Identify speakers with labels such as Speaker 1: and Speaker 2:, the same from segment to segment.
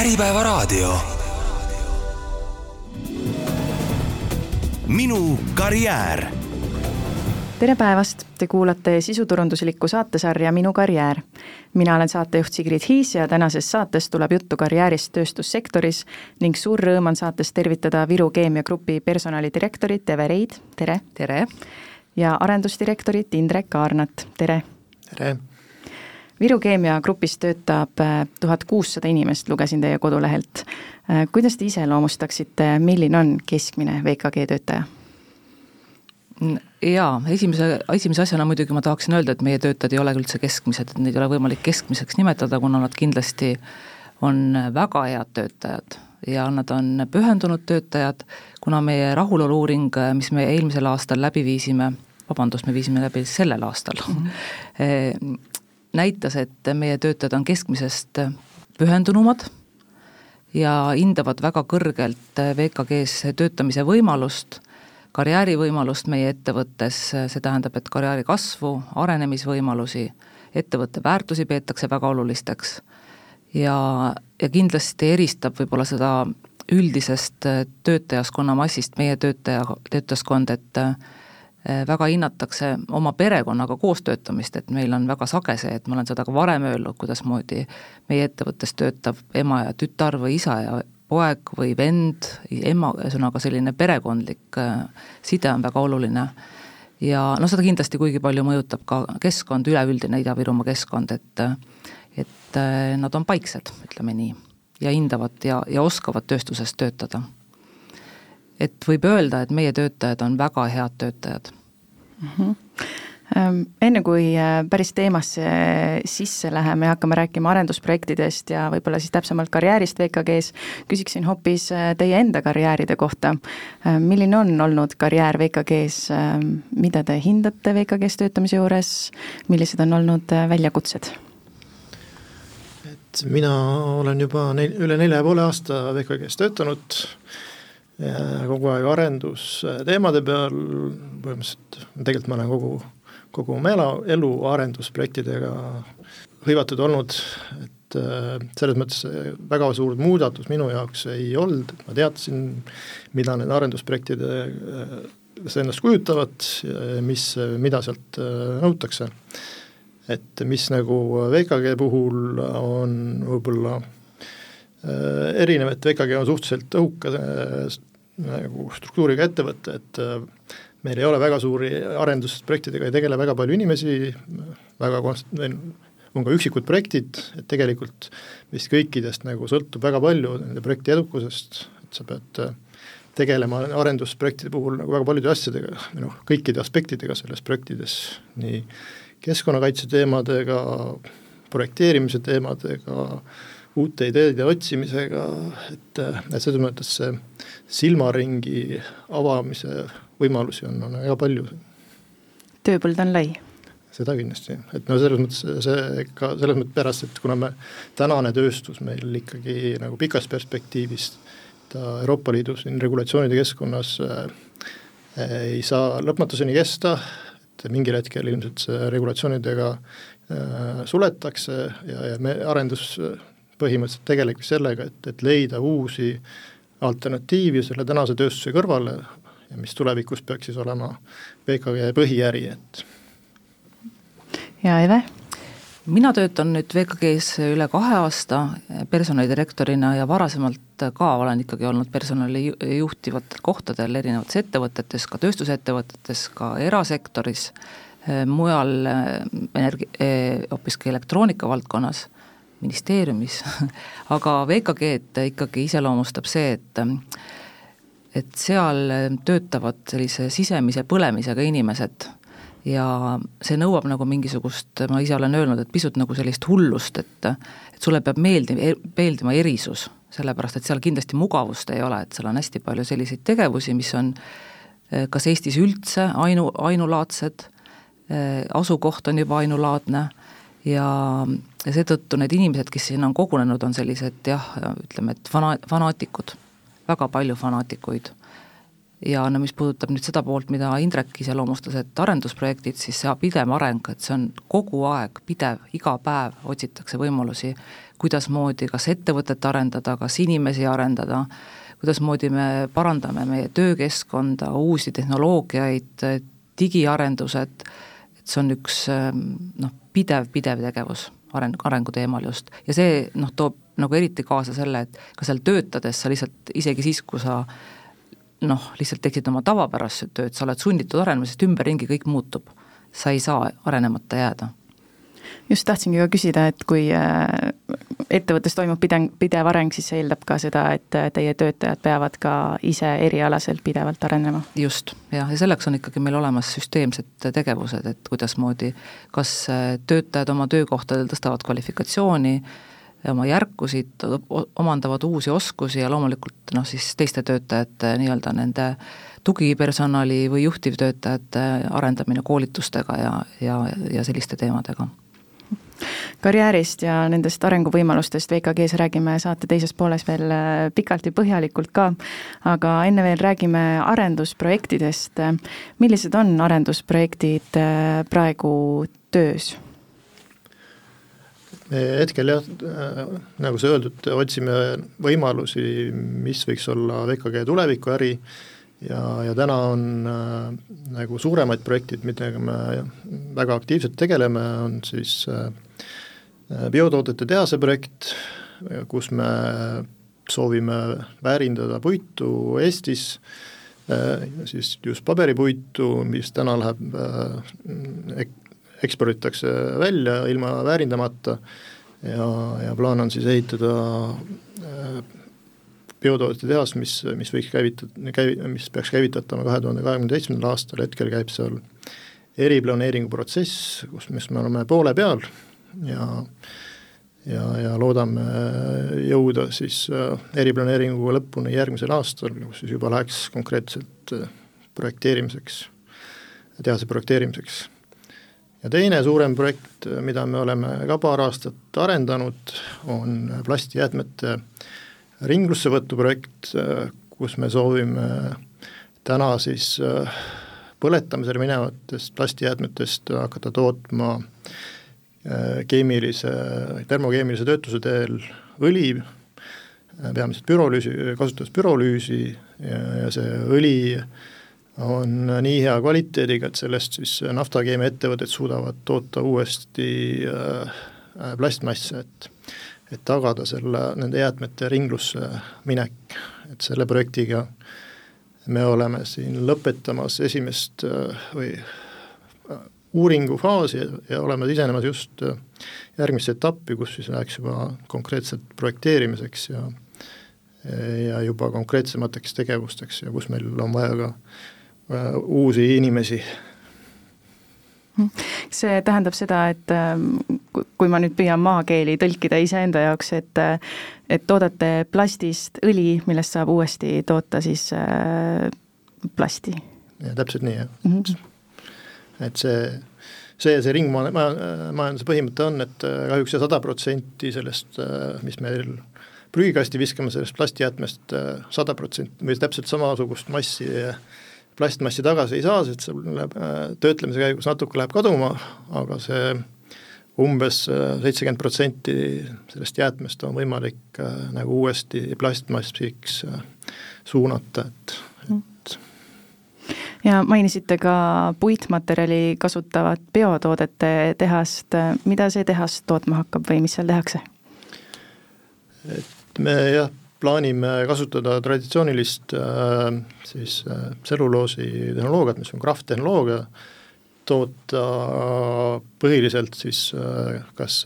Speaker 1: Äripäevaraadio. minu karjäär.
Speaker 2: tere päevast, te kuulate sisuturunduslikku saatesarja Minu karjäär. mina olen saatejuht Sigrid Hiis ja tänases saates tuleb juttu karjäärist tööstussektoris ning suur rõõm on saates tervitada Viru Keemia Grupi personalidirektorit Eve Reid, tere!
Speaker 3: tere!
Speaker 2: ja arendusdirektorit Indrek Kaarnat, tere!
Speaker 4: tere!
Speaker 2: Viru Keemia Grupis töötab äh, tuhat kuussada inimest, lugesin teie kodulehelt. Äh, kuidas te iseloomustaksite, milline on keskmine VKG töötaja?
Speaker 3: jaa, esimese, esimese asjana muidugi ma tahaksin öelda, et meie töötajad ei ole üldse keskmised, et neid ei ole võimalik keskmiseks nimetada, kuna nad kindlasti on väga head töötajad ja nad on pühendunud töötajad, kuna meie rahulolu-uuring, mis me eelmisel aastal läbi viisime, vabandust, me viisime läbi sellel aastal mm, -hmm. näitas, et meie töötajad on keskmisest pühendunumad ja hindavad väga kõrgelt VKG-s töötamise võimalust, karjäärivõimalust meie ettevõttes, see tähendab, et karjääri kasvu, arenemisvõimalusi, ettevõtte väärtusi peetakse väga olulisteks. Ja, ja kindlasti eristab võib-olla seda üldisest töötajaskonna massist meie töötaja, töötajaskond, et väga hinnatakse oma perekonnaga koostöötamist, et meil on väga sage see, et ma olen seda ka varem öelnud, kuidasmoodi meie ettevõttes töötab ema ja tütar või isa ja poeg või vend, ema, ühesõnaga selline perekondlik äh, side on väga oluline. ja noh, seda kindlasti kuigi palju mõjutab ka keskkond, üleüldine Ida-Virumaa keskkond, et et äh, nad on paiksed, ütleme nii, ja hindavad ja, ja oskavad tööstuses töötada et võib öelda, et meie töötajad on väga head töötajad
Speaker 2: mm. -hmm. Enne kui äh, päris teemasse sisse läheme ja hakkame rääkima arendusprojektidest ja võib-olla siis täpsemalt karjäärist VKG-s, küsiksin hoopis äh, teie enda karjääride kohta. Milline on olnud karjäär VKG-s, mida te hindate VKG-s töötamise juures, millised on olnud äh, väljakutsed?
Speaker 4: et mina olen juba neil, üle nelja ja poole aasta VKG-s töötanud kogu aeg arendusteemade peal, põhimõtteliselt tegelikult ma olen kogu, kogu oma elu, elu arendusprojektidega hõivatud olnud, et äh, selles mõttes väga suur muudatus minu jaoks ei olnud, ma teadsin, mida need arendusprojektid äh, endast kujutavad, mis, mida sealt äh, nõutakse. et mis nagu VKG puhul on võib-olla erinev, et VKG on suhteliselt õhuka nagu struktuuriga ettevõte, et äh, meil ei ole väga suuri arendusprojektidega, ei tegele väga palju inimesi, väga konst-, on ka üksikud projektid, et tegelikult vist kõikidest nagu sõltub väga palju nende projekti edukusest, et sa pead äh, tegelema arendusprojektide puhul nagu väga paljude asjadega, noh, kõikide aspektidega selles projektides, nii keskkonnakaitse teemadega, projekteerimise teemadega, uute ideede otsimisega, et, et selles mõttes see silmaringi avamise võimalusi on, on väga palju.
Speaker 2: tööpõld on lai?
Speaker 4: seda kindlasti, et no selles mõttes see ka selles mõttes pärast, et kuna me, tänane tööstus meil ikkagi nagu pikas perspektiivis ta Euroopa Liidu siin regulatsioonide keskkonnas äh, ei saa lõpmatuseni kesta, et mingil hetkel ilmselt see regulatsioonidega äh, suletakse ja, ja me arendus põhimõtteliselt tegelebki sellega, et, et leida uusi alternatiivi selle tänase tööstuse kõrvale ja mis tulevikus peaks siis olema VKG põhiäri, et.
Speaker 2: ja Eve?
Speaker 3: mina töötan nüüd VKG-s üle kahe aasta personalidirektorina ja varasemalt ka olen ikkagi olnud personali juhtivatel kohtadel erinevates ettevõtetes, ka tööstusettevõtetes, ka erasektoris, mujal energi-, hoopiski elektroonika valdkonnas ministeeriumis aga VKG-d ikkagi iseloomustab see, et et seal töötavad sellise sisemise põlemisega inimesed ja see nõuab nagu mingisugust, ma ise olen öelnud, et pisut nagu sellist hullust, et et sulle peab meeldima, meeldima erisus, sellepärast et seal kindlasti mugavust ei ole, et seal on hästi palju selliseid tegevusi, mis on eh, kas Eestis üldse ainu, ainulaadsed, eh, asukoht on juba ainulaadne ja, ja seetõttu need inimesed, kes sinna on kogunenud, on sellised jah, ütleme, et fana-, fanaatikud, väga palju fanaatikuid. ja no mis puudutab nüüd seda poolt, mida Indrek iseloomustas, et arendusprojektid, siis see pidev areng, et see on kogu aeg pidev, iga päev otsitakse võimalusi, kuidasmoodi kas ettevõtet arendada, kas inimesi arendada, kuidasmoodi me parandame meie töökeskkonda, uusi tehnoloogiaid, digiarendused, et see on üks noh, pidev, pidev tegevus areng, arengu teemal just. ja see noh, toob nagu eriti kaasa selle, et ka seal töötades sa lihtsalt isegi siis, kui sa noh, lihtsalt teeksid oma tavapärast tööd, sa oled sunnitud arenema, sest ümberringi kõik muutub. sa ei saa arenemata jääda.
Speaker 2: Just tahtsingi ka küsida, et kui äh, ettevõttes toimub pidev, pidev areng, siis see eeldab ka seda, et äh, teie töötajad peavad ka ise erialaselt pidevalt arenema?
Speaker 3: just, jah, ja selleks on ikkagi meil olemas süsteemsed tegevused, et kuidasmoodi kas äh, töötajad oma töökohtadel tõstavad kvalifikatsiooni, oma järkusid, omandavad uusi oskusi ja loomulikult noh, siis teiste töötajate nii-öelda nende tugipersonali või juhtivtöötajate arendamine koolitustega ja, ja, ja selliste teemadega
Speaker 2: karjäärist ja nendest arenguvõimalustest VKG-s räägime saate teises pooles veel äh, pikalt ja põhjalikult ka, aga enne veel räägime arendusprojektidest. millised on arendusprojektid äh, praegu töös?
Speaker 4: me hetkel jah, äh, nagu sai öeldud, otsime võimalusi, mis võiks olla VKG tulevikuäri ja, ja täna on äh, nagu suuremaid projektid, millega me väga aktiivselt tegeleme, on siis äh, biotoodete tehase projekt, kus me soovime väärindada puitu Eestis äh,, siis just paberipuitu, mis täna läheb äh, eksporditakse välja ilma väärindamata. Ja, ja plaan on siis ehitada äh, biotoodete tehas, mis, mis võiks käivitada, käi-, mis peaks käivitatama kahe tuhande kahekümne seitsmendal aastal, hetkel käib seal eriplaneeringu protsess, kus, mis me oleme poole peal ja ja, ja loodame jõuda siis äh, eriplaneeringuga lõpuni järgmisel aastal, kus siis juba läheks konkreetselt äh, projekteerimiseks, tehase projekteerimiseks. Ja teine suurem projekt, mida me oleme ka paar aastat arendanud, on plastijäätmete ringlussevõtu projekt, kus me soovime täna siis äh, põletamisele minevatest plastijäätmetest hakata tootma äh, keemilise, termokeemilise töötluse teel õli, äh, peamiselt pürolüüsi, kasutades pürolüüsi ja, ja see õli äh, on nii hea kvaliteediga, et sellest siis naftakeemiaettevõtted suudavad toota uuesti äh, plastmasse, et et tagada selle, nende jäätmete ringlusse minek, et selle projektiga me oleme siin lõpetamas esimest äh, või äh, uuringufaasi ja oleme sisenemas just järgmisse etappi, kus siis läheks juba konkreetselt projekteerimiseks ja ja juba konkreetsemateks tegevusteks ja kus meil on vaja ka Äh, uusi inimesi.
Speaker 2: see tähendab seda, et ähm, kui ma nüüd püüan maakeeli tõlkida iseenda jaoks, et et toodate plastist õli, millest saab uuesti toota siis äh, plasti.
Speaker 4: täpselt nii, jah mm. -hmm. Et see, see, see ringmajanduse põhimõte on, et äh, kahjuks see sada protsenti sellest, mis meil prügikasti viskame sellest plastijäätmest sada protsenti või täpselt samasugust massi plastmassi tagasi ei saa, sest seal läheb äh, töötlemise käigus natuke läheb kaduma, aga see umbes äh, seitsekümmend protsenti sellest jäätmest on võimalik äh, nagu uuesti plastmassiks suunata, et, et
Speaker 2: ja mainisite ka puitmaterjali kasutavat biotoodete tehast, mida see tehas tootma hakkab või mis seal tehakse?
Speaker 4: et me jah, plaanime kasutada traditsioonilist äh, siis äh, tselluloosi tehnoloogiat, mis on krahvtehnoloogia, toota põhiliselt siis äh, kas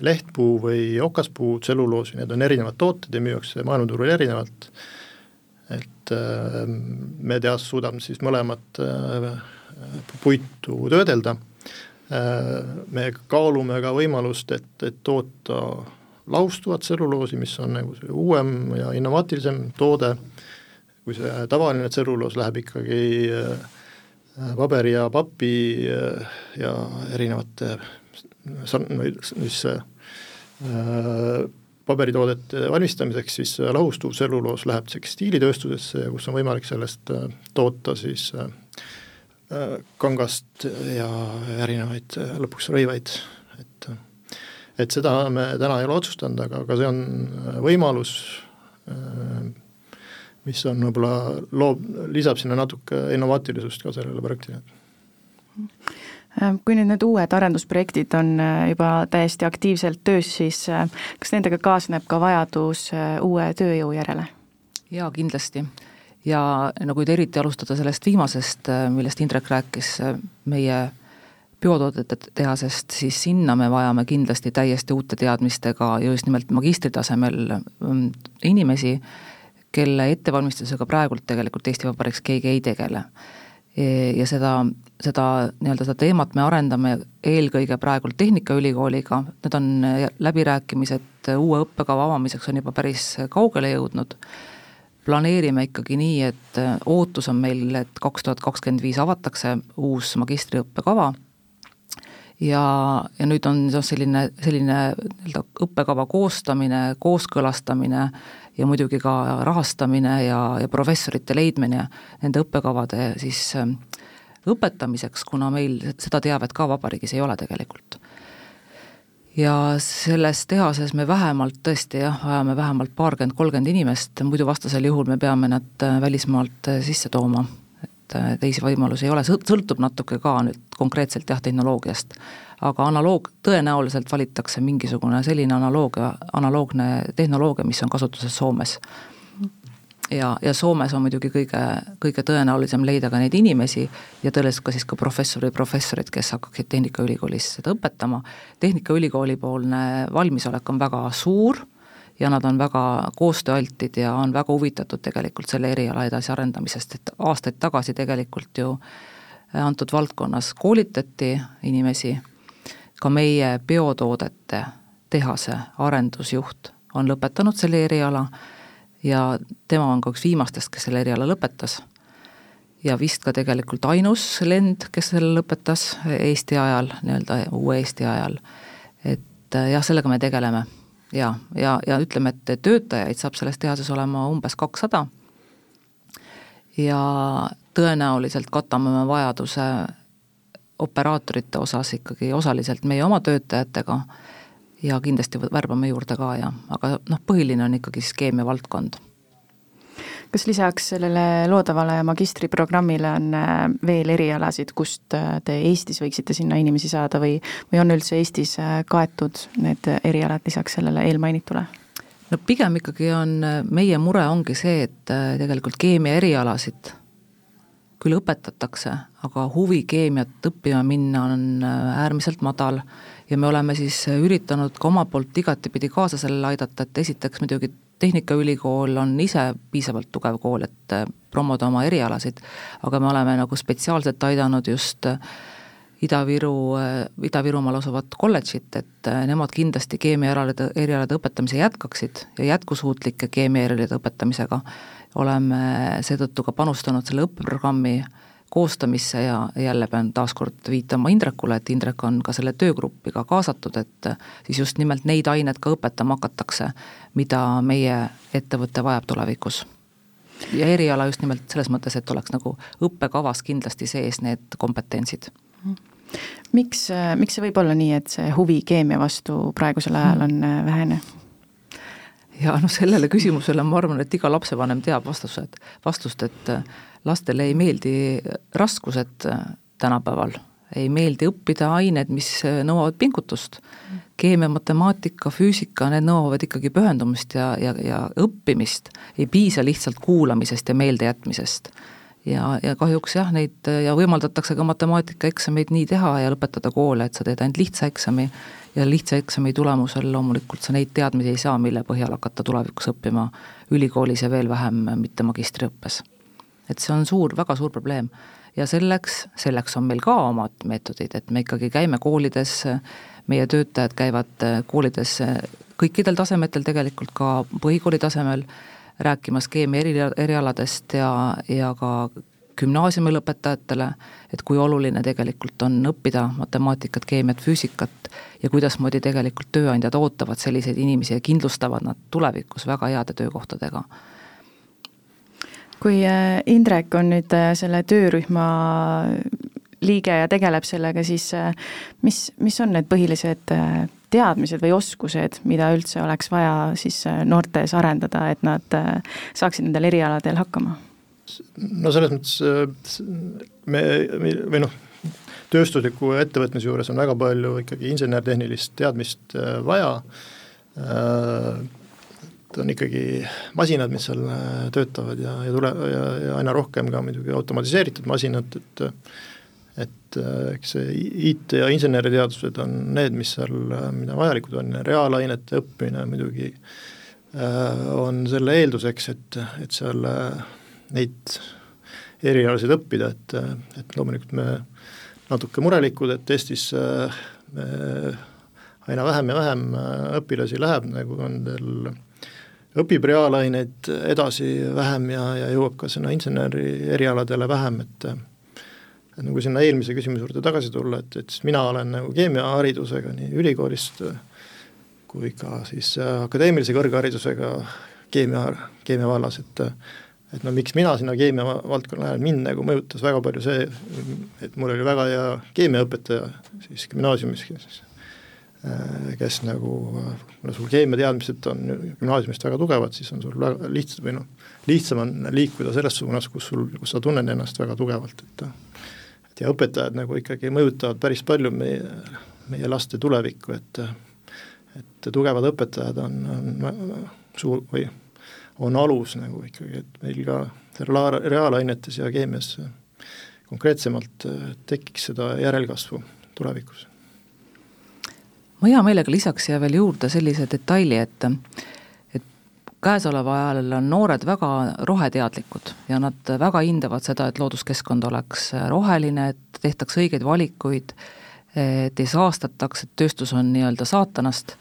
Speaker 4: lehtpuu või okaspuu tselluloosi, need on erinevad tooted ja müüakse maailmaturul erinevalt, et me tehas suudame siis mõlemat puitu töödelda, me kaalume ka võimalust, et, et toota laustuvat tselluloosi, mis on nagu uuem ja innovaatilisem toode, kui see tavaline tselluloos läheb ikkagi äh, paberi ja papi äh, ja erinevate mis äh, paberitoodete valmistamiseks, siis lahustuv tselluloos läheb tekstiilitööstusesse kus on võimalik sellest toota siis kangast ja erinevaid lõpuks rõivaid, et et seda me täna ei ole otsustanud, aga, aga see on võimalus, mis on võib-olla loob, lisab sinna natuke innovaatilisust ka sellele projektile.
Speaker 2: Äh, kui nüüd need uued arendusprojektid on äh, juba täiesti aktiivselt töös, siis äh, kas nendega kaasneb ka vajadus uue tööjõu järele?
Speaker 3: jaa, kindlasti. ja no kui eriti alustada sellest viimasest, millest Indrek rääkis, meie biotoodete tehasest, siis sinna me vajame kindlasti täiesti uute teadmistega ja just nimelt magistritasemel mm, inimesi, kelle ettevalmistusega praegult tegelikult Eesti Vabariigis keegi ei tegele ja seda, seda nii-öelda seda teemat me arendame eelkõige praegult Tehnikaülikooliga, need on läbirääkimised uue õppekava avamiseks on juba päris kaugele jõudnud, planeerime ikkagi nii, et ootus on meil, et kaks tuhat kakskümmend viis avatakse uus magistriõppekava. Ja, ja nüüd on noh, selline, selline nii-öelda õppekava koostamine, kooskõlastamine ja muidugi ka rahastamine ja, ja professorite leidmine nende õppekavade siis ähm, õpetamiseks, kuna meil seda teavet ka vabariigis ei ole tegelikult. ja selles tehases me vähemalt tõesti jah, vajame vähemalt paarkümmend, kolmkümmend inimest, muidu vastasel juhul me peame nad äh, välismaalt äh, sisse tooma et äh, teisi võimalusi ei ole, sõltub natuke ka nüüd konkreetselt jah, tehnoloogiast. aga analoog, tõenäoliselt valitakse mingisugune selline analoogia, analoogne tehnoloogia, mis on kasutuses Soomes. Ja, ja Soomes on muidugi kõige, kõige tõenäolisem leida ka neid inimesi ja tõenäoliselt ka siis ka professori, professorid, kes hakkaksid Tehnikaülikoolis seda õpetama. tehnikaülikooli poolne valmisolek on väga suur ja nad on väga koostööaltid ja on väga huvitatud tegelikult selle eriala edasiarendamisest, et aastaid tagasi tegelikult ju antud valdkonnas koolitati inimesi, ka meie biotoodete tehase arendusjuht on lõpetanud selle eriala ja tema on ka üks viimastest, kes selle eriala lõpetas. ja vist ka tegelikult ainus lend, kes selle lõpetas Eesti ajal, nii-öelda uue Eesti ajal. et jah, sellega me tegeleme ja, ja, ja ütleme, et töötajaid saab selles tehases olema umbes kakssada ja tõenäoliselt katame me vajaduse operaatorite osas ikkagi osaliselt meie oma töötajatega ja kindlasti värbame juurde ka ja, aga noh, põhiline on ikkagi siis keemiavaldkond
Speaker 2: kas lisaks sellele loodavale magistriprogrammile on äh, veel erialasid, kust äh, te Eestis võiksite sinna inimesi saada või, või on üldse Eestis äh, kaetud need erialad lisaks sellele eelmainitule?
Speaker 3: no pigem ikkagi on, meie mure ongi see, et tegelikult keemia erialasid küll õpetatakse, aga huvi keemiat õppima minna on äärmiselt madal ja me oleme siis üritanud ka omalt poolt igatepidi kaasa sellele aidata, et esiteks muidugi Tehnikaülikool on ise piisavalt tugev kool, et äh, promoda oma erialasid, aga me oleme nagu spetsiaalselt aidanud just äh, Ida-Viru, äh, Ida-Virumaal asuvat kolledžit, et nemad kindlasti keemiaerialade, erialade õpetamise jätkaksid ja jätkusuutlike keemiaerialade õpetamisega oleme seetõttu ka panustanud selle õppeprogrammi äh, koostamisse ja jälle pean taaskord viitama Indrekule, et Indrek on ka selle töögruppi ka kaasatud, et siis just nimelt neid aineid ka õpetama hakatakse, mida meie ettevõte vajab tulevikus. ja eriala just nimelt selles mõttes, et oleks nagu õppekavas kindlasti sees need kompetentsid
Speaker 2: miks, miks see võib olla nii, et see huvi keemia vastu praegusel ajal on äh, vähene?
Speaker 3: Ja noh, sellele küsimusele ma arvan, et iga lapsevanem teab vastused, vastust, et lastele ei meeldi raskused tänapäeval, ei meeldi õppida ained, mis nõuavad pingutust. keemia, matemaatika, füüsika, need nõuavad ikkagi pühendumist ja, ja, ja õppimist, ei piisa lihtsalt kuulamisest ja meeldejätmisest. Ja, ja kahjuks jah, neid ja võimaldatakse ka matemaatikaeksameid nii teha ja lõpetada koole, et sa teed ainult lihtsa eksami ja lihtsa eksami tulemusel loomulikult sa neid teadmisi ei saa, mille põhjal hakata tulevikus õppima ülikoolis ja veel vähem mitte magistriõppes et see on suur, väga suur probleem. ja selleks, selleks on meil ka omad meetodid, et me ikkagi käime koolides, meie töötajad käivad koolides kõikidel tasemetel tegelikult, ka põhikooli tasemel, rääkimas keemia eri, erialadest ja, ja ka gümnaasiumi lõpetajatele, et kui oluline tegelikult on õppida matemaatikat, keemiat, füüsikat ja kuidasmoodi tegelikult tööandjad ootavad selliseid inimesi ja kindlustavad nad tulevikus väga heade töökohtadega
Speaker 2: kui äh, Indrek on nüüd äh, selle töörühma liige ja tegeleb sellega, siis äh, mis, mis on need põhilised teadmised või oskused, mida üldse oleks vaja siis noortes arendada, et nad saaksid nendel erialadel hakkama?
Speaker 4: No selles mõttes me, või noh, tööstusliku ettevõtmise juures on väga palju ikkagi insener-tehnilist teadmist vaja. Et on ikkagi masinad, mis seal äh, töötavad ja, ja tule- ja, ja aina rohkem ka muidugi automatiseeritud masinad, et et äh, eks see IT ja inseneriteadused on need, mis seal, äh, mida vajalikud on. Ja reaalainete õppimine muidugi on selle eelduseks, et, et seal neid erialasid õppida, et, et loomulikult me natuke murelikud, et Eestis me aina vähem ja vähem õpilasi läheb, nagu teil õpib reaalaineid edasi vähem ja, ja jõuab ka sinna inseneri erialadele vähem, et et nagu sinna eelmise küsimuse juurde tagasi tulla, et, et siis mina olen nagu keemiaharidusega nii ülikoolist kui ka siis akadeemilise kõrgharidusega keemia, keemia vallas, et et no miks mina sinna keemia valdkonna lähen, mind nagu mõjutas väga palju see, et mul oli väga hea keemiaõpetaja siis gümnaasiumis, kes Äh, kes nagu, no sul keemiateadmised on gümnaasiumist väga tugevad, siis on sul väga lihtsam või noh, lihtsam on liikuda selles suunas, kus sul, kus sa tunned ennast väga tugevalt, et et ja õpetajad nagu ikkagi mõjutavad päris palju meie, meie laste tulevikku, et et tugevad õpetajad on, on suur või on alus nagu ikkagi, et meil ka reaalainetes ja keemias konkreetsemalt tekiks seda järelkasvu tulevikus.
Speaker 3: Ma hea meelega lisaks siia veel juurde sellise detaili, et et käesoleval ajal on noored väga roheteadlikud ja nad väga hindavad seda, et looduskeskkond oleks roheline, et tehtaks õigeid valikuid, et ei saastataks, et tööstus on nii-öelda saatanast,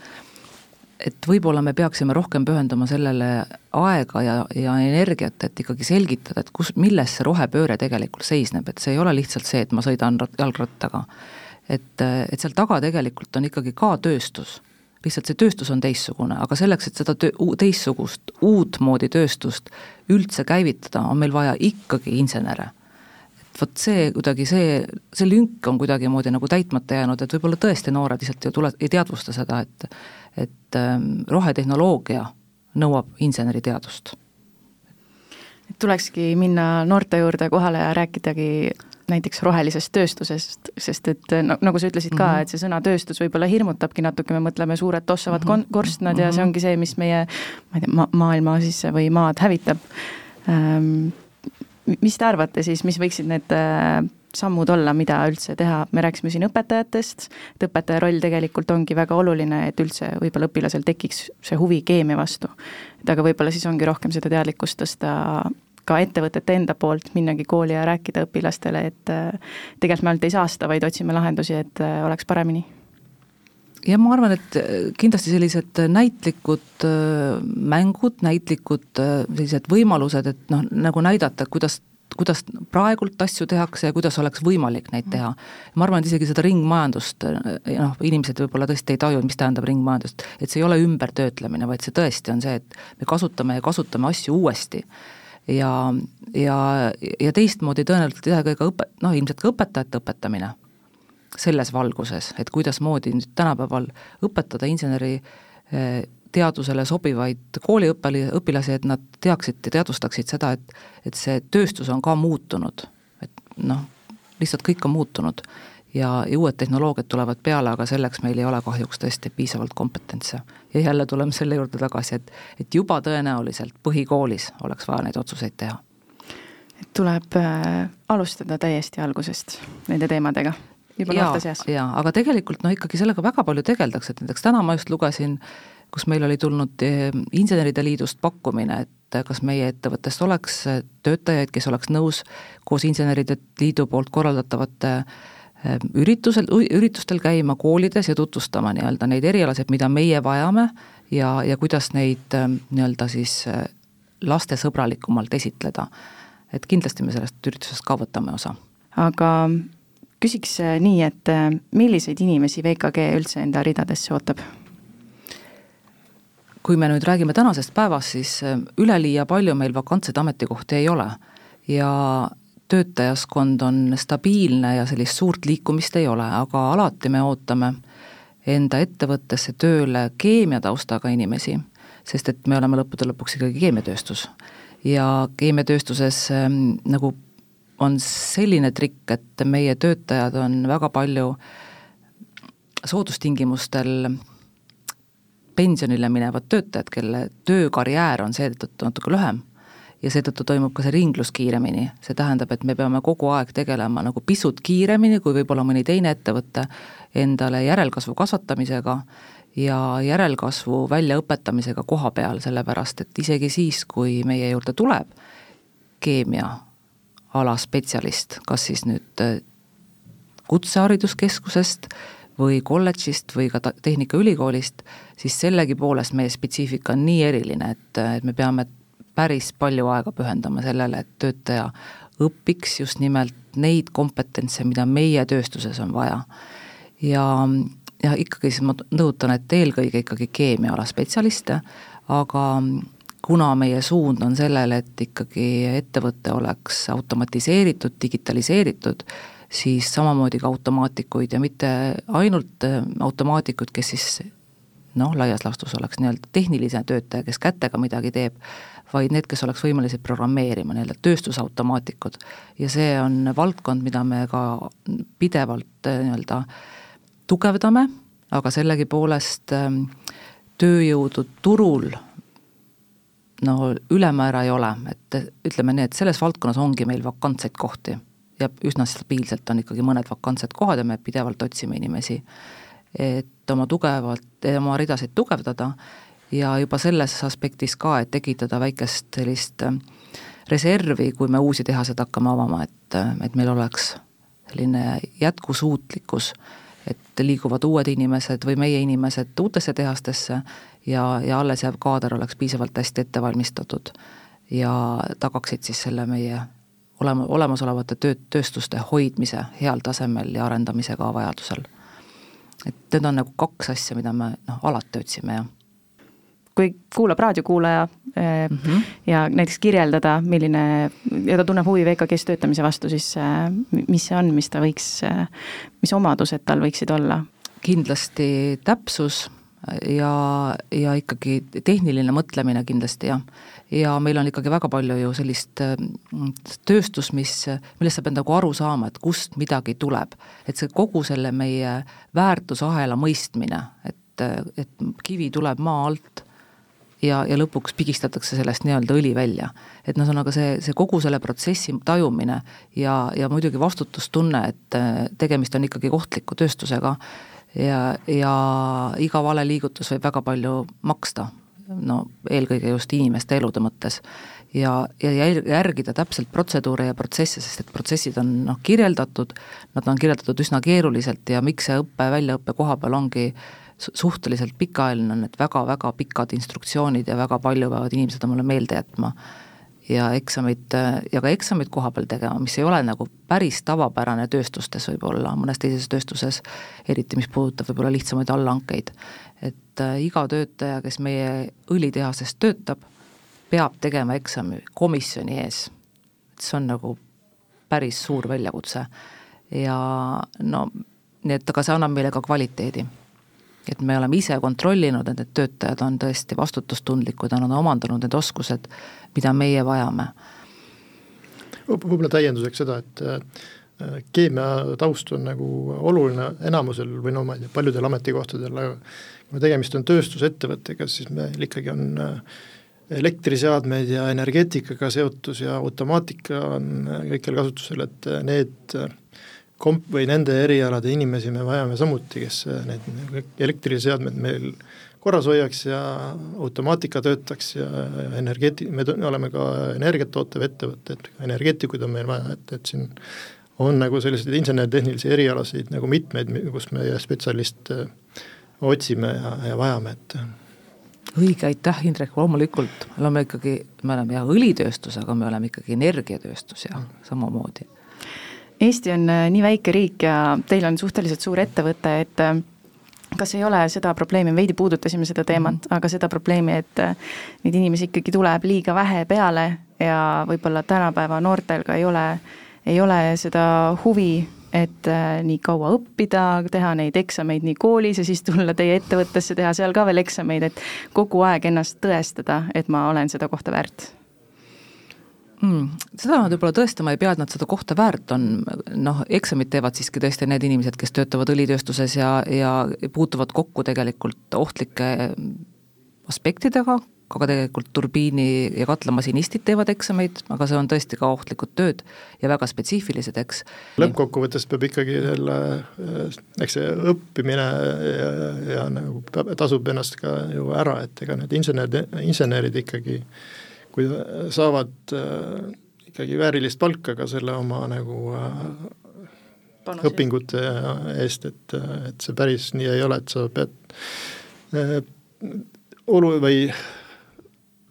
Speaker 3: et võib-olla me peaksime rohkem pühenduma sellele aega ja, ja energiat, et ikkagi selgitada, et kus, milles see rohepööre tegelikult seisneb, et see ei ole lihtsalt see, et ma sõidan jalgrattaga et, et seal taga tegelikult on ikkagi ka tööstus. lihtsalt see tööstus on teistsugune, aga selleks, et seda töö, teistsugust, uutmoodi tööstust üldse käivitada, on meil vaja ikkagi insenere et vot see kuidagi, see, see lünk on kuidagimoodi nagu täitmata jäänud, et võib-olla tõesti noored lihtsalt ju tule, ei teadvusta seda, et et ähm, rohetehnoloogia nõuab inseneriteadust.
Speaker 2: tulekski minna noorte juurde kohale ja rääkidagi näiteks rohelisest tööstusest, sest et no nagu sa ütlesid ka mm, -hmm. et see sõna tööstus võib-olla hirmutabki natuke, me mõtleme suured tossavad mm -hmm. korstnad ja see mhm. ongi see, mis meie ma ei tea ma, maailma siis või maad hävitab ähm,. mis te arvate siis, mis võiksid need äh, sammud olla, mida üldse teha, me rääkisime siin õpetajatest, et õpetaja roll tegelikult ongi väga oluline, et üldse võib-olla õpilasel tekiks see huvi keemia vastu. et aga võib-olla siis ongi rohkem seda teadlikkust tõsta ka ettevõtete enda poolt minnagi kooli ja rääkida õpilastele, et äh, tegelikult me ainult ei saasta, vaid otsime lahendusi, et äh, oleks paremini
Speaker 3: ja ma arvan, et äh, kindlasti sellised näitlikud mängud, näitlikud sellised võimalused, et noh, nagu näidata, kuidas kuidas praegult asju tehakse ja kuidas oleks võimalik neid teha. ma arvan, et isegi seda ringmajandust, noh, inimesed võib-olla tõesti ei taju, mis tähendab ringmajandust, et see ei ole ümbertöötlemine, vaid see tõesti on see, et me kasutame ja kasutame asju uuesti ja, ja, ja teistmoodi tõenäoliselt isegi ka õpe-, noh ilmselt ka õpetajate õpetamine selles valguses, et kuidasmoodi nüüd tänapäeval õpetada inseneri eh, teadusele sobivaid kooliõppeli-, õpilasi, et nad teaksid ja teadvustaksid seda, et et see tööstus on ka muutunud, et noh, lihtsalt kõik on muutunud ja, ja uued tehnoloogiad tulevad peale, aga selleks meil ei ole kahjuks tõesti piisavalt kompetentse. ja jälle tuleme selle juurde tagasi, et, et juba tõenäoliselt põhikoolis oleks vaja neid otsuseid teha.
Speaker 2: et tuleb äh, alustada täiesti algusest nende teemadega, juba noorte seas.
Speaker 3: jaa, aga tegelikult no ikkagi sellega väga palju tegeldakse, et näiteks täna ma just lugesin, kus meil oli tulnud eh, Inseneride Liidust pakkumine, et kas meie ettevõttest oleks töötajaid, kes oleks nõus koos Inseneride Liidu poolt korraldatavate üritusel, üritustel käima koolides ja tutvustama nii-öelda neid erialasid, mida meie vajame ja, ja kuidas neid nii-öelda siis eh, lastesõbralikumalt esitleda. et kindlasti me sellest üritusest ka võtame osa.
Speaker 2: aga küsiks nii, et milliseid inimesi VKG üldse enda ridadesse ootab?
Speaker 3: Kui me nüüd räägime tänasest päevast, siis üleliia palju meil vakantseid ametikohti ei ole ja töötajaskond on stabiilne ja sellist suurt liikumist ei ole, aga alati me ootame enda ettevõttesse tööle keemiataustaga inimesi, sest et me oleme lõppude lõpuks ikkagi keemiatööstus. ja keemiatööstuses ähm, nagu on selline trikk, et meie töötajad on väga palju soodustingimustel pensionile minevad töötajad, kelle töökarjäär on seetõttu natuke lühem ja seetõttu toimub ka see ringlus kiiremini, see tähendab, et me peame kogu aeg tegelema nagu pisut kiiremini kui võib-olla mõni teine ettevõte endale järelkasvu kasvatamisega ja järelkasvu väljaõpetamisega koha peal, sellepärast et isegi siis, kui meie juurde tuleb keemiaala spetsialist, kas siis nüüd äh, kutsehariduskeskusest või kolledžist või ka Tehnikaülikoolist, siis sellegipoolest meie spetsiifika on nii eriline, et, et me peame päris palju aega pühendama sellele, et töötaja õpiks just nimelt neid kompetentse, mida meie tööstuses on vaja. ja, ja ikkagi siis ma nõutan, et eelkõige ikkagi keemiaala spetsialiste, aga kuna meie suund on sellele, et ikkagi ettevõte oleks automatiseeritud, digitaliseeritud, siis samamoodi ka automaatikuid ja mitte ainult automaatikud, kes siis noh, laias laastus oleks nii-öelda tehniline töötaja, kes kätega midagi teeb, vaid need, kes oleks võimelised programmeerima, nii-öelda tööstusautomaatikud. ja see on valdkond, mida me ka pidevalt äh, nii-öelda tugevdame, aga sellegipoolest ähm, tööjõudu turul no ülemäära ei ole, et ütleme nii, et selles valdkonnas ongi meil vakantseid kohti ja üsna stabiilselt on ikkagi mõned vakantsed kohad ja me pidevalt otsime inimesi, et oma tugevalt, oma ridasid tugevdada ja juba selles aspektis ka, et tekitada väikest sellist äh, reservi, kui me uusi tehaseid hakkame avama, et, äh, et meil oleks selline jätkusuutlikkus, et liiguvad uued inimesed või meie inimesed uutesse tehastesse ja, ja alles jääv kaader oleks piisavalt hästi ette valmistatud ja tagaksid siis selle meie olema, olemasolevate töö, tööstuste hoidmise heal tasemel ja arendamise ka vajadusel. et need on nagu kaks asja, mida me noh, alati otsime ja
Speaker 2: kui kuulab raadiokuulaja mm -hmm. ja näiteks kirjeldada, milline, ja ta tunneb huvi VKG-s töötamise vastu, siis äh, mis see on, mis ta võiks, äh, mis omadused tal võiksid olla?
Speaker 3: kindlasti täpsus ja, ja ikkagi tehniline mõtlemine kindlasti jah. Ja meil on ikkagi väga palju ju sellist tööstust, mis, millest sa pead nagu aru saama, et kust midagi tuleb. et see kogu selle meie väärtusahela mõistmine, et, et kivi tuleb maa alt ja, ja lõpuks pigistatakse sellest nii-öelda õli välja. et noh, ühesõnaga see, see kogu selle protsessi tajumine ja, ja muidugi vastutustunne, et äh, tegemist on ikkagi ohtliku tööstusega ja, ja iga vale liigutus võib väga palju maksta, no eelkõige just inimeste elude mõttes. ja, ja järgida täpselt protseduure ja protsesse, sest et protsessid on noh, kirjeldatud, nad on kirjeldatud üsna keeruliselt ja miks see õpe, väljaõpe koha peal ongi suhteliselt pikaajaline on need väga-väga pikad instruktsioonid ja väga palju peavad inimesed mulle meelde jätma. Ja eksamid ja ka eksamid koha peal tegema, mis ei ole nagu päris tavapärane tööstustes võib-olla, mõnes teises tööstuses, eriti mis puudutab võib-olla lihtsamaid allhankeid. et äh, iga töötaja, kes meie õlitehases töötab, peab tegema eksami komisjoni ees. et see on nagu päris suur väljakutse ja no nii et aga see annab meile ka kvaliteedi et me oleme ise kontrollinud, et need töötajad on tõesti vastutustundlikud ja nad on omandanud need oskused, mida meie vajame.
Speaker 4: võib-olla täienduseks seda, et äh, keemia taust on nagu oluline enamusel või no ma ei tea, paljudel ametikohtadel, aga kui tegemist on tööstusettevõttega, siis meil ikkagi on äh, elektriseadmeid ja energeetikaga seotus ja automaatika on äh, kõikjal kasutusel, et need komp- või nende erialade inimesi me vajame samuti, kes need elektriseadmed meil korras hoiaks ja automaatika töötaks ja energeeti-, me oleme ka energiat tootev ettevõte, et energeetikuid on meil vaja, et, et siin on nagu selliseid insener-tehnilisi erialasid nagu mitmeid, kus meie spetsialiste otsime ja, ja vajame, et
Speaker 3: õige, aitäh, Indrek, loomulikult, me oleme ikkagi, me oleme jah õlitööstus, aga me oleme ikkagi energiatööstus ja samamoodi.
Speaker 2: Eesti on äh, nii väike riik ja teil on suhteliselt suur ettevõte, et äh, kas ei ole seda probleemi, veidi puudutasime seda teemat -hmm. aga seda probleemi, et äh, neid inimesi ikkagi tuleb liiga vähe peale ja võib-olla tänapäeva noortel ka ei ole, ei ole seda huvi et äh, nii kaua õppida, teha neid eksameid nii koolis ja siis tulla teie ettevõttesse, teha seal ka veel eksameid, et kogu aeg ennast tõestada, et ma olen seda kohta väärt
Speaker 3: mm,? Seda nad võib-olla tõestama ei pea, et nad seda kohta väärt on, noh, eksamid teevad siiski tõesti need inimesed, kes töötavad õlitööstuses ja, ja puutuvad kokku tegelikult ohtlike aspektidega, aga tegelikult turbiini ja katlamasinistid teevad eksameid, aga see on tõesti ka ohtlikud tööd ja väga spetsiifilised, eks.
Speaker 4: lõppkokkuvõttes peab ikkagi selle, eks see õppimine ja, ja nagu tasub ennast ka ju ära, et ega need insenerid, insenerid ikkagi, kui saavad äh, ikkagi väärilist palka ka selle oma nagu äh, Panus, õpingute eest, et, et see päris nii ei ole, et sa pead äh, olu- või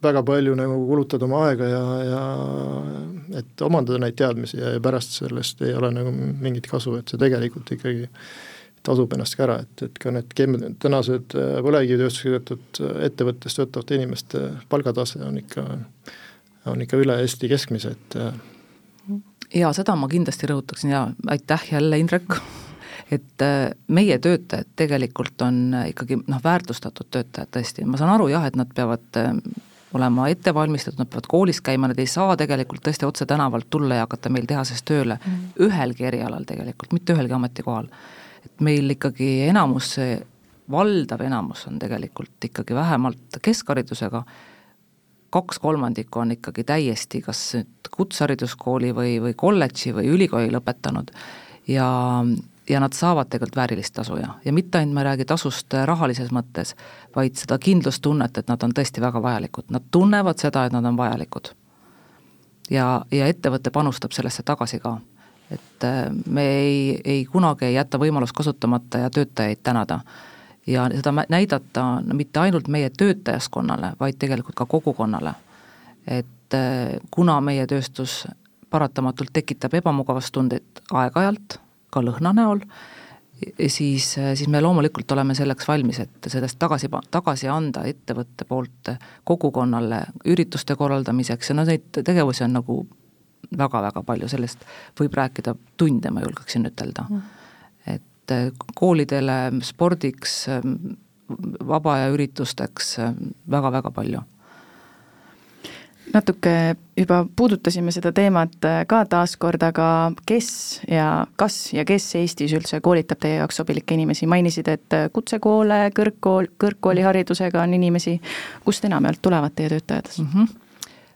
Speaker 4: väga palju nagu kulutad oma aega ja, ja et omandada neid teadmisi ja, ja pärast sellest ei ole nagu mingit kasu, et see tegelikult ikkagi tasub ennast ka ära, et, et ka need keem-, tänased äh, põlevkivitööstusega töötatud äh, ettevõttes töötavate inimeste palgatase on ikka, on ikka üle Eesti keskmise, et äh,
Speaker 3: jaa, seda ma kindlasti rõhutaksin ja aitäh jälle, Indrek, et meie töötajad tegelikult on ikkagi noh, väärtustatud töötajad tõesti, ma saan aru jah, et nad peavad olema ette valmistatud, nad peavad koolis käima, nad ei saa tegelikult tõesti otse tänavalt tulla ja hakata meil tehases tööle mm. ühelgi erialal tegelikult, mitte ühelgi ametikohal. Et meil ikkagi enamus, see valdav enamus on tegelikult ikkagi vähemalt keskharidusega, kaks kolmandikku on ikkagi täiesti kas nüüd kutsehariduskooli või, või kolledži või ülikooli lõpetanud ja, ja nad saavad tegelikult väärilist tasu ja, ja mitte ainult ma ei räägi tasust rahalises mõttes, vaid seda kindlustunnet, et nad on tõesti väga vajalikud, nad tunnevad seda, et nad on vajalikud. ja, ja ettevõte panustab sellesse tagasi ka. Et äh, me ei, ei kunagi ei jäta võimalust kasutamata ja töötajaid tänada. ja seda näidata no mitte ainult meie töötajaskonnale, vaid tegelikult ka kogukonnale. et äh, kuna meie tööstus paratamatult tekitab ebamugavustundeid aeg-ajalt, ka lõhna näol, siis, siis me loomulikult oleme selleks valmis, et sellest tagasi, tagasi anda ettevõtte poolt kogukonnale ürituste korraldamiseks ja no neid tegevusi on nagu väga-väga palju, sellest võib rääkida tunde, ma julgeksin ütelda. Mm.. et koolidele, spordiks, vaba aja üritusteks väga-väga palju.
Speaker 2: Natuke juba puudutasime seda teemat äh, ka taaskord, aga kes ja kas ja kes Eestis üldse koolitab teie jaoks sobilikke inimesi, mainisid, et äh, kutsekoole, kõrgkool, kõrgkooliharidusega on inimesi, kust enamjaolt tulevad teie töötajad? Mm? -hmm.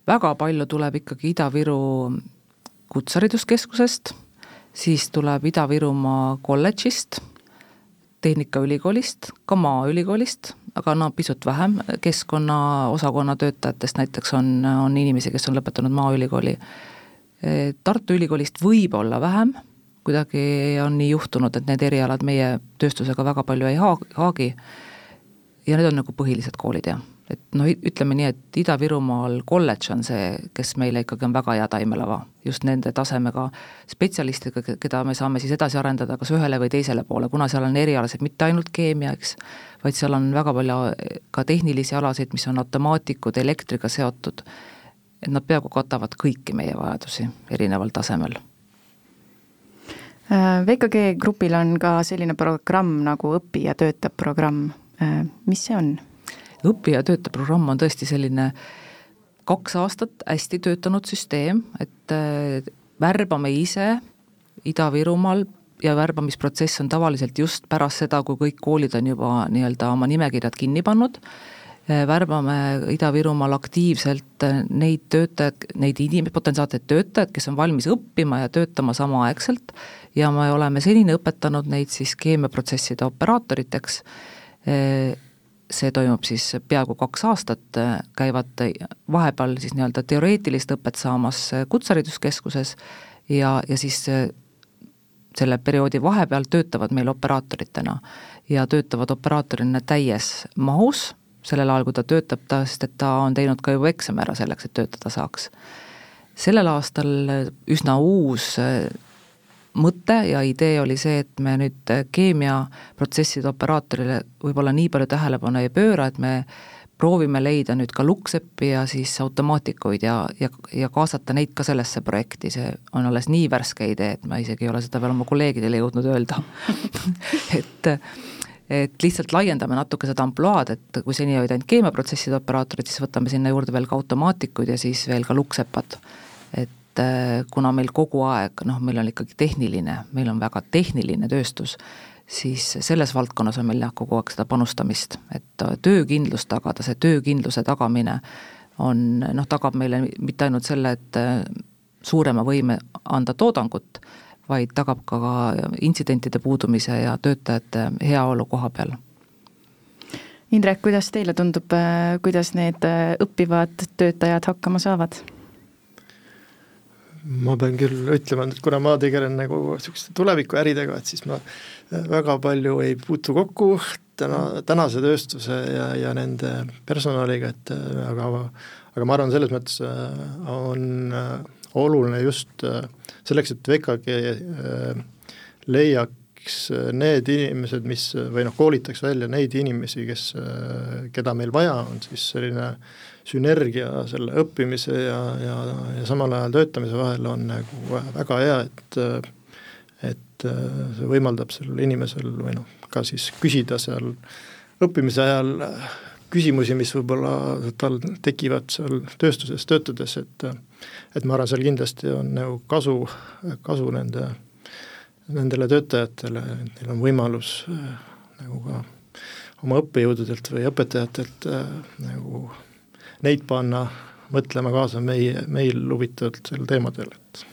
Speaker 3: Väga palju tuleb ikkagi Ida-Viru Kutsehariduskeskusest, siis tuleb Ida-Virumaa kolledžist, Tehnikaülikoolist, ka Maaülikoolist aga no pisut vähem, keskkonnaosakonna töötajatest näiteks on, on inimesi, kes on lõpetanud Maaülikooli. Tartu Ülikoolist võib-olla vähem, kuidagi on nii juhtunud, et need erialad meie tööstusega väga palju ei haagi. Ja need on nagu põhilised koolid, jah et noh, ütleme nii, et Ida-Virumaal kolledž on see, kes meile ikkagi on väga hea taimelava, just nende tasemega spetsialistidega, keda me saame siis edasi arendada kas ühele või teisele poole, kuna seal on erialased mitte ainult keemia, eks, vaid seal on väga palju ka tehnilisi alasid, mis on automaatikud, elektriga seotud, et nad peaaegu katavad kõiki meie vajadusi erineval tasemel.
Speaker 2: Äh, VKG grupil on ka selline programm nagu Õpi ja töötab programm, äh, mis see on?
Speaker 3: Õpi- ja töötaprogramm on tõesti selline kaks aastat hästi töötanud süsteem, et äh, värbame ise Ida-Virumaal ja värbamisprotsess on tavaliselt just pärast seda, kui kõik koolid on juba nii-öelda oma nimekirjad kinni pannud, äh, värbame Ida-Virumaal aktiivselt äh, neid töötajaid, neid inim-, potentsiaalseid töötajaid, kes on valmis õppima ja töötama samaaegselt. Ja me oleme senini õpetanud neid siis keemiaprotsesside operaatoriteks see toimub siis peaaegu kaks aastat, käivad vahepeal siis nii-öelda teoreetilist õpet saamas Kutsehariduskeskuses ja, ja siis selle perioodi vahepeal töötavad meil operaatoritena ja töötavad operaatorina täies mahus sellel ajal, kui ta töötab, ta, sest et ta on teinud ka juba eksami ära selleks, et töötada saaks. sellel aastal üsna uus mõte ja idee oli see, et me nüüd keemiaprotsesside operaatorile võib-olla nii palju tähelepanu ei pööra, et me proovime leida nüüd ka lukkseppi ja siis automaatikuid ja, ja, ja kaasata neid ka sellesse projekti, see on alles nii värske idee, et ma isegi ei ole seda veel oma kolleegidele jõudnud öelda et et lihtsalt laiendame natuke seda ampluaad, et kui seni olid ainult keemiaprotsesside operaatorid, siis võtame sinna juurde veel ka automaatikud ja siis veel ka lukksepad. Et kuna meil kogu aeg, noh, meil on ikkagi tehniline, meil on väga tehniline tööstus, siis selles valdkonnas on meil jah, kogu aeg seda panustamist, et töökindlust tagada, see töökindluse tagamine on noh, tagab meile mitte ainult selle, et äh, suurema võime anda toodangut, vaid tagab ka intsidentide puudumise ja töötajate heaolu koha peal.
Speaker 2: Indrek, kuidas teile tundub, äh, kuidas need äh, õppivad töötajad hakkama saavad?
Speaker 4: Ma pean küll ütlema, et kuna ma tegelen nagu niisuguste tulevikuäridega, et siis ma väga palju ei puutu kokku täna, tänase tööstuse ja, ja nende personaliga, et aga aga ma arvan, selles mõttes äh, on äh, oluline just äh, selleks, et VKG leiaks need inimesed, mis või noh, koolitaks välja neid inimesi, kes, keda meil vaja on, siis selline sünergia selle õppimise ja, ja, ja samal ajal töötamise vahel on nagu väga hea, et et äh, see võimaldab sellel inimesel või noh, ka siis küsida seal õppimise ajal äh, küsimusi, mis võib-olla tal tekivad seal tööstuses töötades, et et ma arvan, seal kindlasti on nagu kasu, kasu nende, nendele töötajatele, neil on võimalus äh, nagu ka oma õppejõududelt või õpetajatelt nagu neid panna mõtlema kaasa meie, meil huvitavatel teemadel, et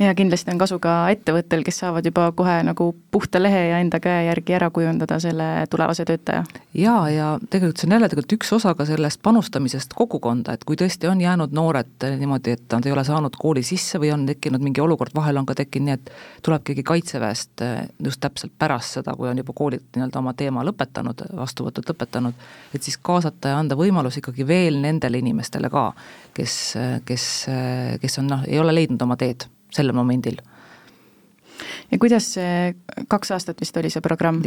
Speaker 2: ja kindlasti on kasu ka ettevõttel, kes saavad juba kohe nagu puhta lehe ja enda käe järgi ära kujundada selle tulevase töötaja.
Speaker 3: jaa, ja tegelikult see on jälle tegelikult üks osa ka sellest panustamisest kogukonda, et kui tõesti on jäänud noored niimoodi, et nad ei ole saanud kooli sisse või on tekkinud mingi olukord, vahel on ka tekkinud nii, et tuleb keegi Kaitseväest eh, just täpselt pärast seda, kui on juba koolid nii-öelda oma teema lõpetanud, vastuvõtud lõpetanud, et siis kaasata ja anda võimalus ikkagi veel nendele inimestele ka, kes, kes, kes on noh, ei ole leidnud oma teed sellel momendil.
Speaker 2: ja kuidas see, kaks aastat vist oli see programm,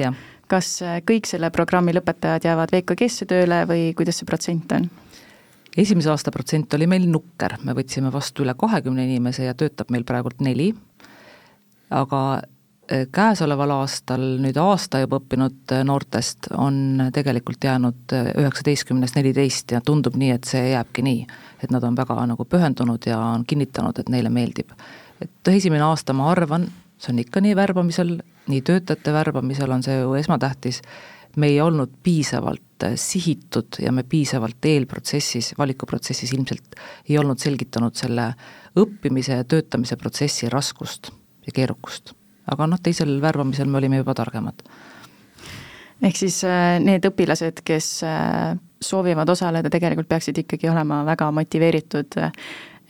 Speaker 2: kas äh, kõik selle programmi lõpetajad jäävad VKG-sse tööle või kuidas see protsent on?
Speaker 3: esimese aasta protsent oli meil nukker, me võtsime vastu üle kahekümne inimese ja töötab meil praegult neli, aga äh, käesoleval aastal nüüd aasta juba õppinud äh, noortest on tegelikult jäänud üheksateistkümnest neliteist ja tundub nii, et see jääbki nii. et nad on väga nagu pühendunud ja on kinnitanud, et neile meeldib et esimene aasta, ma arvan, see on ikka nii värbamisel, nii töötajate värbamisel on see ju esmatähtis, me ei olnud piisavalt äh, sihitud ja me piisavalt eelprotsessis, valikuprotsessis ilmselt ei olnud selgitanud selle õppimise ja töötamise protsessi raskust ja keerukust. aga noh, teisel värbamisel me olime juba targemad.
Speaker 2: ehk siis äh, need õpilased, kes äh, soovivad osaleda, tegelikult peaksid ikkagi olema väga motiveeritud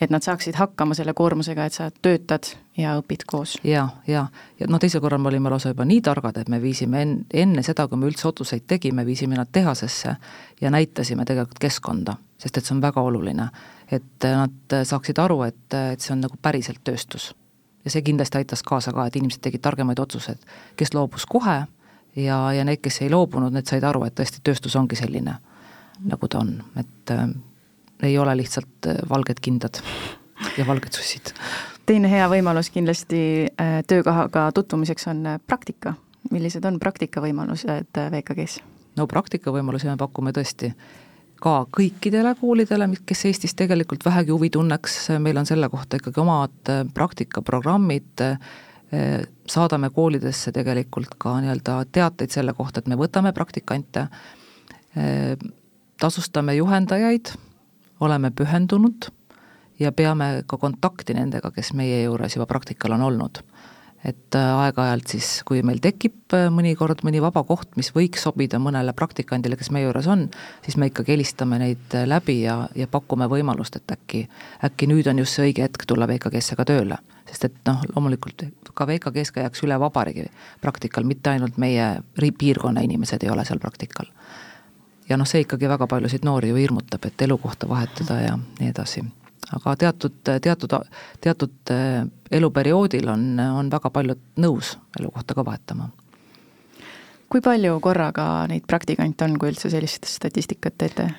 Speaker 2: et nad saaksid hakkama selle koormusega, et sa töötad ja õpid koos.
Speaker 3: ja, ja, ja noh, teisel korral me olime lausa juba nii targad, et me viisime en-, enne seda, kui me üldse otsuseid tegime, viisime nad tehasesse ja näitasime tegelikult keskkonda, sest et see on väga oluline. et nad saaksid aru, et, et see on nagu päriselt tööstus. ja see kindlasti aitas kaasa ka, et inimesed tegid targemaid otsuseid, kes loobus kohe ja, ja need, kes ei loobunud, need said aru, et tõesti, tööstus ongi selline, nagu ta on, et ei ole lihtsalt äh, valged kindad ja valged sussid.
Speaker 2: teine hea võimalus kindlasti äh, töökohaga tutvumiseks on äh, praktika. millised on praktikavõimalused VKG-s?
Speaker 3: no praktikavõimalusi me pakume tõesti ka kõikidele koolidele, kes Eestis tegelikult vähegi huvi tunneks, meil on selle kohta ikkagi omad praktikaprogrammid, saadame koolidesse tegelikult ka nii-öelda teateid selle kohta, et me võtame praktikante, tasustame juhendajaid oleme pühendunud ja peame ka kontakti nendega, kes meie juures juba praktikal on olnud. et äh, aeg-ajalt siis, kui meil tekib äh, mõnikord mõni vaba koht, mis võiks sobida mõnele praktikandile, kes meie juures on, siis me ikkagi helistame neid äh, läbi ja, ja pakume võimalust, et äkki, äkki nüüd on just see õige hetk tulla VKG-sse ka tööle. sest et noh, loomulikult ka VKG-s käiakse üle vabariigi praktikal, mitte ainult meie piirkonna inimesed ei ole seal praktikal ja noh, see ikkagi väga paljusid noori ju hirmutab, et elukohta vahetada ja nii edasi. aga teatud, teatud, teatud äh, eluperioodil on, on väga paljud nõus elukohta ka vahetama.
Speaker 2: kui palju korraga neid praktikante on, kui üldse sellist statistikat teete?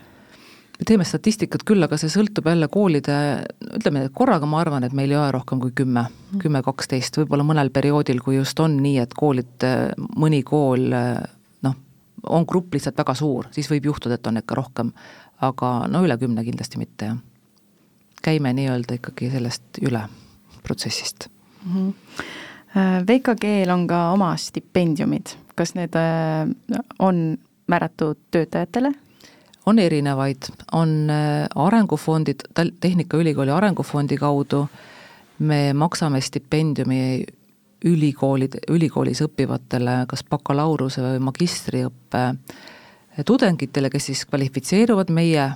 Speaker 3: me teeme statistikat küll, aga see sõltub jälle koolide, ütleme, et korraga ma arvan, et meil ei ole rohkem kui kümme, kümme, kaksteist, võib-olla mõnel perioodil, kui just on nii, et koolid, mõni kool on grupp lihtsalt väga suur, siis võib juhtuda, et on ikka rohkem, aga no üle kümne kindlasti mitte, jah. käime nii-öelda ikkagi sellest üle protsessist mm. -hmm.
Speaker 2: VKG-l on ka oma stipendiumid, kas need äh, on määratud töötajatele
Speaker 3: on erinevaid, on äh, arengufondid, Tal-, Tehnikaülikooli arengufondi kaudu me maksame stipendiumi ülikoolid, ülikoolis õppivatele kas bakalaureuse või magistriõppe tudengitele, kes siis kvalifitseeruvad meie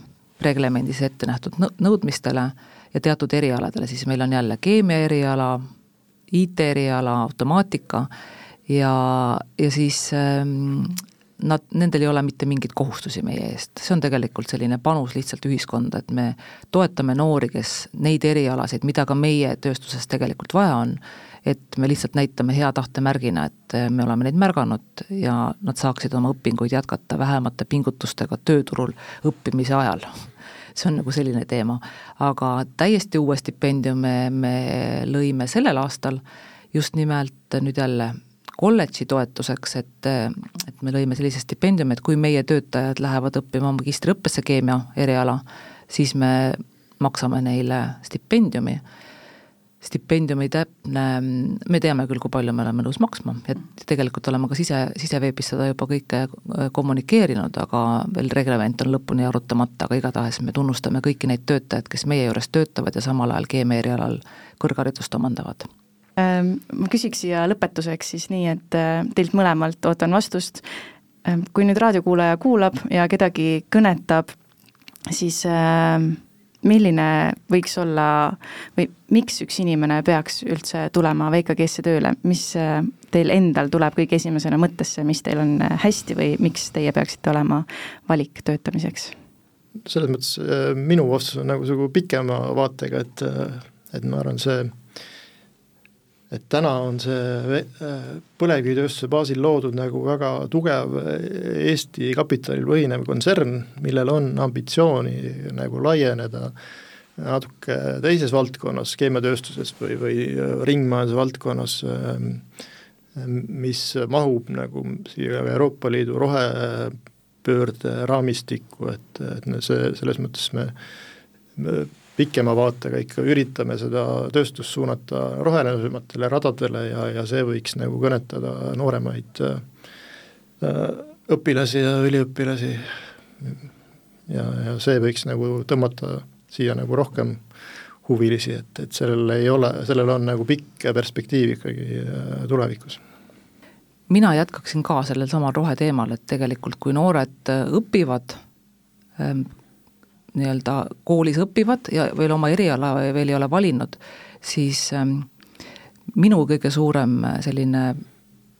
Speaker 3: reglemendis ette nähtud nõudmistele ja teatud erialadele, siis meil on jälle keemia eriala, IT eriala, automaatika ja, ja siis ähm, nad, nendel ei ole mitte mingeid kohustusi meie eest, see on tegelikult selline panus lihtsalt ühiskonda, et me toetame noori, kes neid erialasid, mida ka meie tööstuses tegelikult vaja on, et me lihtsalt näitame hea tahte märgina, et me oleme neid märganud ja nad saaksid oma õpinguid jätkata vähemate pingutustega tööturul õppimise ajal see on nagu selline teema, aga täiesti uue stipendiumi me lõime sellel aastal just nimelt nüüd jälle kolledži toetuseks, et, et me lõime sellise stipendiumi, et kui meie töötajad lähevad õppima magistriõppesse keemia eriala, siis me maksame neile stipendiumi. Stipendiumi täpne, me teame küll, kui palju me oleme nõus maksma, et tegelikult oleme ka sise, siseveebis seda juba kõike kommunikeerinud, aga veel reglement on lõpuni arutamata, aga igatahes me tunnustame kõiki neid töötajaid, kes meie juures töötavad ja samal ajal keemia erialal kõrgharidust omandavad
Speaker 2: Ehm, ma küsiks siia lõpetuseks siis nii, et äh, teilt mõlemalt ootan vastust. Ehm, kui nüüd raadiokuulaja kuulab ja kedagi kõnetab, siis ehm, milline võiks olla või miks üks inimene peaks üldse tulema VKG-sse tööle, mis äh, teil endal tuleb kõige esimesena mõttesse, mis teil on äh, hästi või miks teie peaksite olema valik töötamiseks?
Speaker 4: selles mõttes minu vastus on nagu niisugune pikema vaatega, et, et ma arvan, see et täna on see äh, põlevkivitööstuse baasil loodud nagu väga tugev äh, Eesti kapitalil põhinev kontsern, millel on ambitsiooni nagu laieneda natuke teises valdkonnas, keemiatööstuses või, või äh, ringmajanduse valdkonnas, ähm, mis mahub nagu siia Euroopa Liidu rohepöörde raamistikku, et, et see, selles mõttes me, me pikema vaatega ikka üritame seda tööstust suunata rohelematele radadele ja, ja see võiks nagu kõnetada nooremaid äh, õpilasi ja üliõpilasi. Ja, ja see võiks nagu tõmmata siia nagu rohkem huvilisi, et, et sellel ei ole, sellel on nagu pikk perspektiiv ikkagi äh, tulevikus.
Speaker 3: Mina jätkaksin ka sellel samal roheteemal, et tegelikult kui noored õpivad ähm, nii-öelda koolis õpivad ja veel oma eriala veel ei ole valinud, siis ähm, minu kõige suurem äh, selline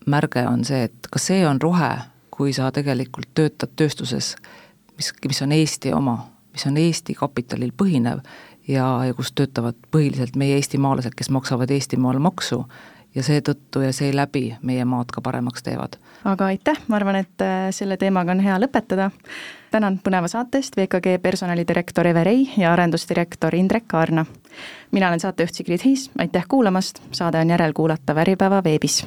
Speaker 3: märge on see, et kas see on rohe, kui sa tegelikult töötad tööstuses, mis, mis on Eesti oma, mis on Eesti kapitalil põhinev ja, ja kus töötavad põhiliselt meie eestimaalased, kes maksavad Eestimaal maksu ja seetõttu ja seeläbi meie maad ka paremaks teevad.
Speaker 2: aga aitäh, ma arvan, et äh, selle teemaga on hea lõpetada. tänan põneva saate eest VKG personalidirektor Eve Rei ja arendusdirektor Indrek Kaarna. mina olen saatejuht Sigrid Hiis, aitäh kuulamast, saade on järelkuulatav Äripäeva veebis